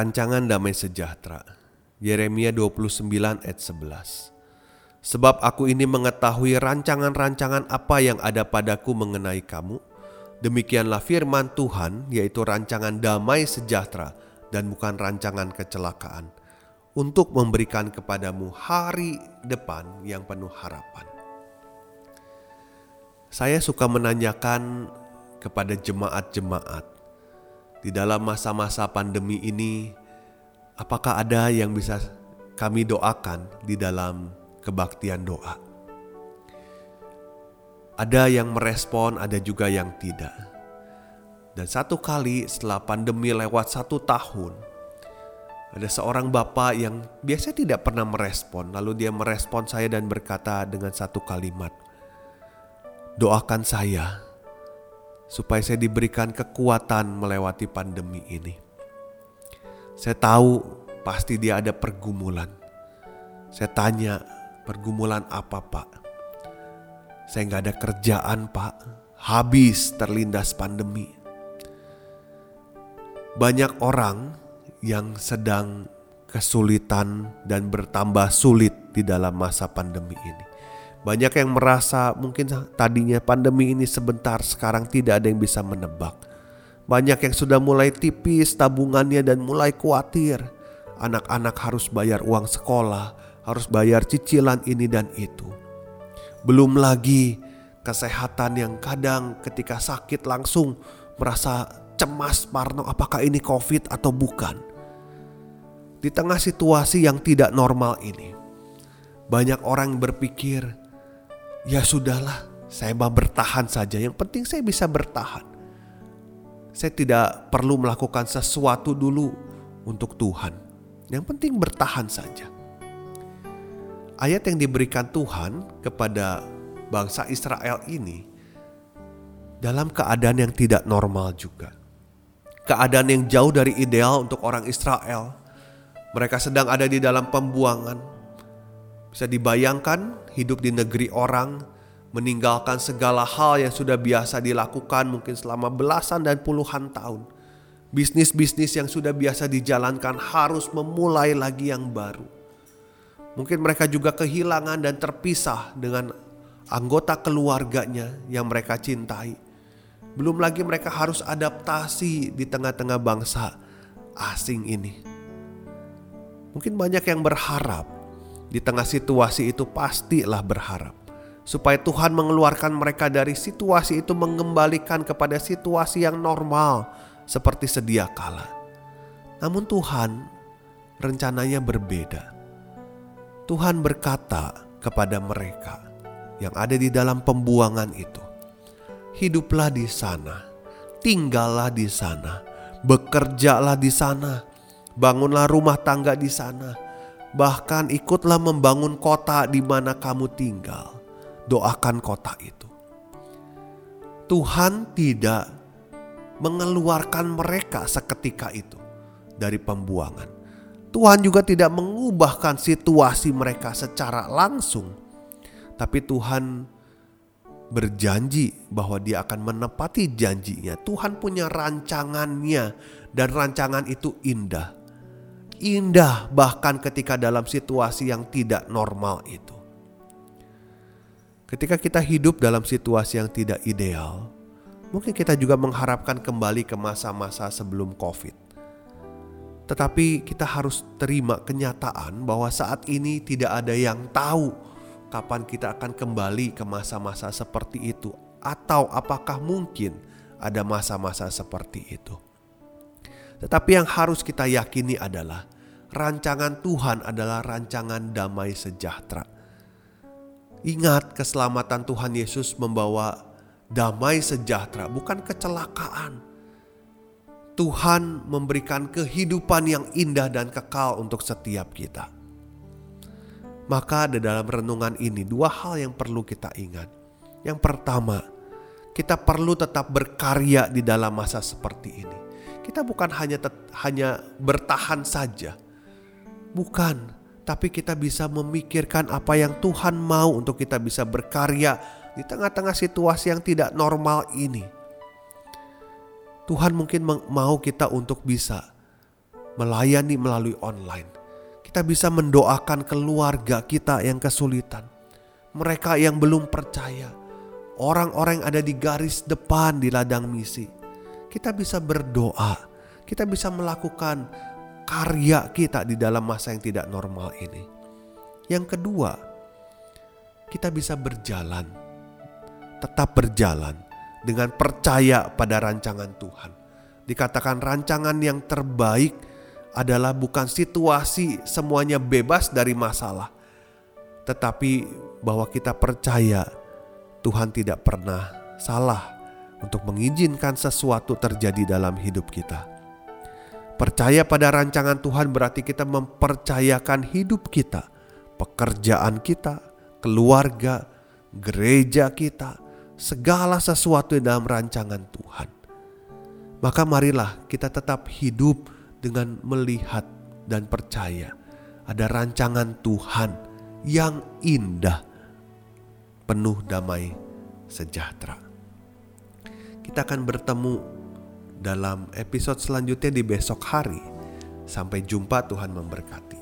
Rancangan Damai Sejahtera Yeremia 29 ayat 11 Sebab aku ini mengetahui rancangan-rancangan apa yang ada padaku mengenai kamu Demikianlah firman Tuhan yaitu rancangan damai sejahtera dan bukan rancangan kecelakaan Untuk memberikan kepadamu hari depan yang penuh harapan. Saya suka menanyakan kepada jemaat-jemaat di dalam masa-masa pandemi ini, apakah ada yang bisa kami doakan di dalam kebaktian doa? Ada yang merespon, ada juga yang tidak. Dan satu kali setelah pandemi lewat satu tahun, ada seorang bapak yang biasa tidak pernah merespon, lalu dia merespon saya dan berkata dengan satu kalimat, "Doakan saya supaya saya diberikan kekuatan melewati pandemi ini. Saya tahu pasti dia ada pergumulan. Saya tanya, pergumulan apa pak? Saya nggak ada kerjaan pak, habis terlindas pandemi. Banyak orang yang sedang kesulitan dan bertambah sulit di dalam masa pandemi ini. Banyak yang merasa mungkin tadinya pandemi ini sebentar, sekarang tidak ada yang bisa menebak. Banyak yang sudah mulai tipis tabungannya dan mulai khawatir. Anak-anak harus bayar uang sekolah, harus bayar cicilan ini dan itu. Belum lagi kesehatan yang kadang ketika sakit langsung merasa cemas parno apakah ini covid atau bukan. Di tengah situasi yang tidak normal ini, banyak orang berpikir ya sudahlah, saya mau bertahan saja. Yang penting saya bisa bertahan. Saya tidak perlu melakukan sesuatu dulu untuk Tuhan. Yang penting bertahan saja. Ayat yang diberikan Tuhan kepada bangsa Israel ini dalam keadaan yang tidak normal juga. Keadaan yang jauh dari ideal untuk orang Israel. Mereka sedang ada di dalam pembuangan, bisa dibayangkan hidup di negeri orang, meninggalkan segala hal yang sudah biasa dilakukan mungkin selama belasan dan puluhan tahun. Bisnis-bisnis yang sudah biasa dijalankan harus memulai lagi yang baru. Mungkin mereka juga kehilangan dan terpisah dengan anggota keluarganya yang mereka cintai. Belum lagi mereka harus adaptasi di tengah-tengah bangsa asing ini. Mungkin banyak yang berharap di tengah situasi itu pastilah berharap supaya Tuhan mengeluarkan mereka dari situasi itu mengembalikan kepada situasi yang normal seperti sedia kala. Namun Tuhan rencananya berbeda. Tuhan berkata kepada mereka yang ada di dalam pembuangan itu, "Hiduplah di sana, tinggallah di sana, bekerjalah di sana, bangunlah rumah tangga di sana." Bahkan ikutlah membangun kota di mana kamu tinggal. Doakan kota itu. Tuhan tidak mengeluarkan mereka seketika itu dari pembuangan. Tuhan juga tidak mengubahkan situasi mereka secara langsung, tapi Tuhan berjanji bahwa Dia akan menepati janjinya. Tuhan punya rancangannya, dan rancangan itu indah indah bahkan ketika dalam situasi yang tidak normal itu. Ketika kita hidup dalam situasi yang tidak ideal, mungkin kita juga mengharapkan kembali ke masa-masa sebelum Covid. Tetapi kita harus terima kenyataan bahwa saat ini tidak ada yang tahu kapan kita akan kembali ke masa-masa seperti itu atau apakah mungkin ada masa-masa seperti itu. Tetapi yang harus kita yakini adalah rancangan Tuhan adalah rancangan damai sejahtera. Ingat keselamatan Tuhan Yesus membawa damai sejahtera, bukan kecelakaan. Tuhan memberikan kehidupan yang indah dan kekal untuk setiap kita. Maka di dalam renungan ini dua hal yang perlu kita ingat. Yang pertama, kita perlu tetap berkarya di dalam masa seperti ini. Kita bukan hanya hanya bertahan saja. Bukan, tapi kita bisa memikirkan apa yang Tuhan mau untuk kita bisa berkarya di tengah-tengah situasi yang tidak normal ini Tuhan mungkin mau kita untuk bisa melayani melalui online. Kita bisa mendoakan keluarga kita yang kesulitan. Mereka yang belum percaya. Orang-orang yang ada di garis depan di ladang misi. Kita bisa berdoa. Kita bisa melakukan karya kita di dalam masa yang tidak normal ini. Yang kedua, kita bisa berjalan. Tetap berjalan dengan percaya pada rancangan Tuhan. Dikatakan rancangan yang terbaik adalah bukan situasi semuanya bebas dari masalah, tetapi bahwa kita percaya Tuhan tidak pernah salah untuk mengizinkan sesuatu terjadi dalam hidup kita. Percaya pada rancangan Tuhan berarti kita mempercayakan hidup kita, pekerjaan kita, keluarga, gereja kita, segala sesuatu dalam rancangan Tuhan. Maka marilah kita tetap hidup dengan melihat dan percaya ada rancangan Tuhan yang indah, penuh damai sejahtera. Kita akan bertemu dalam episode selanjutnya di besok hari. Sampai jumpa, Tuhan memberkati.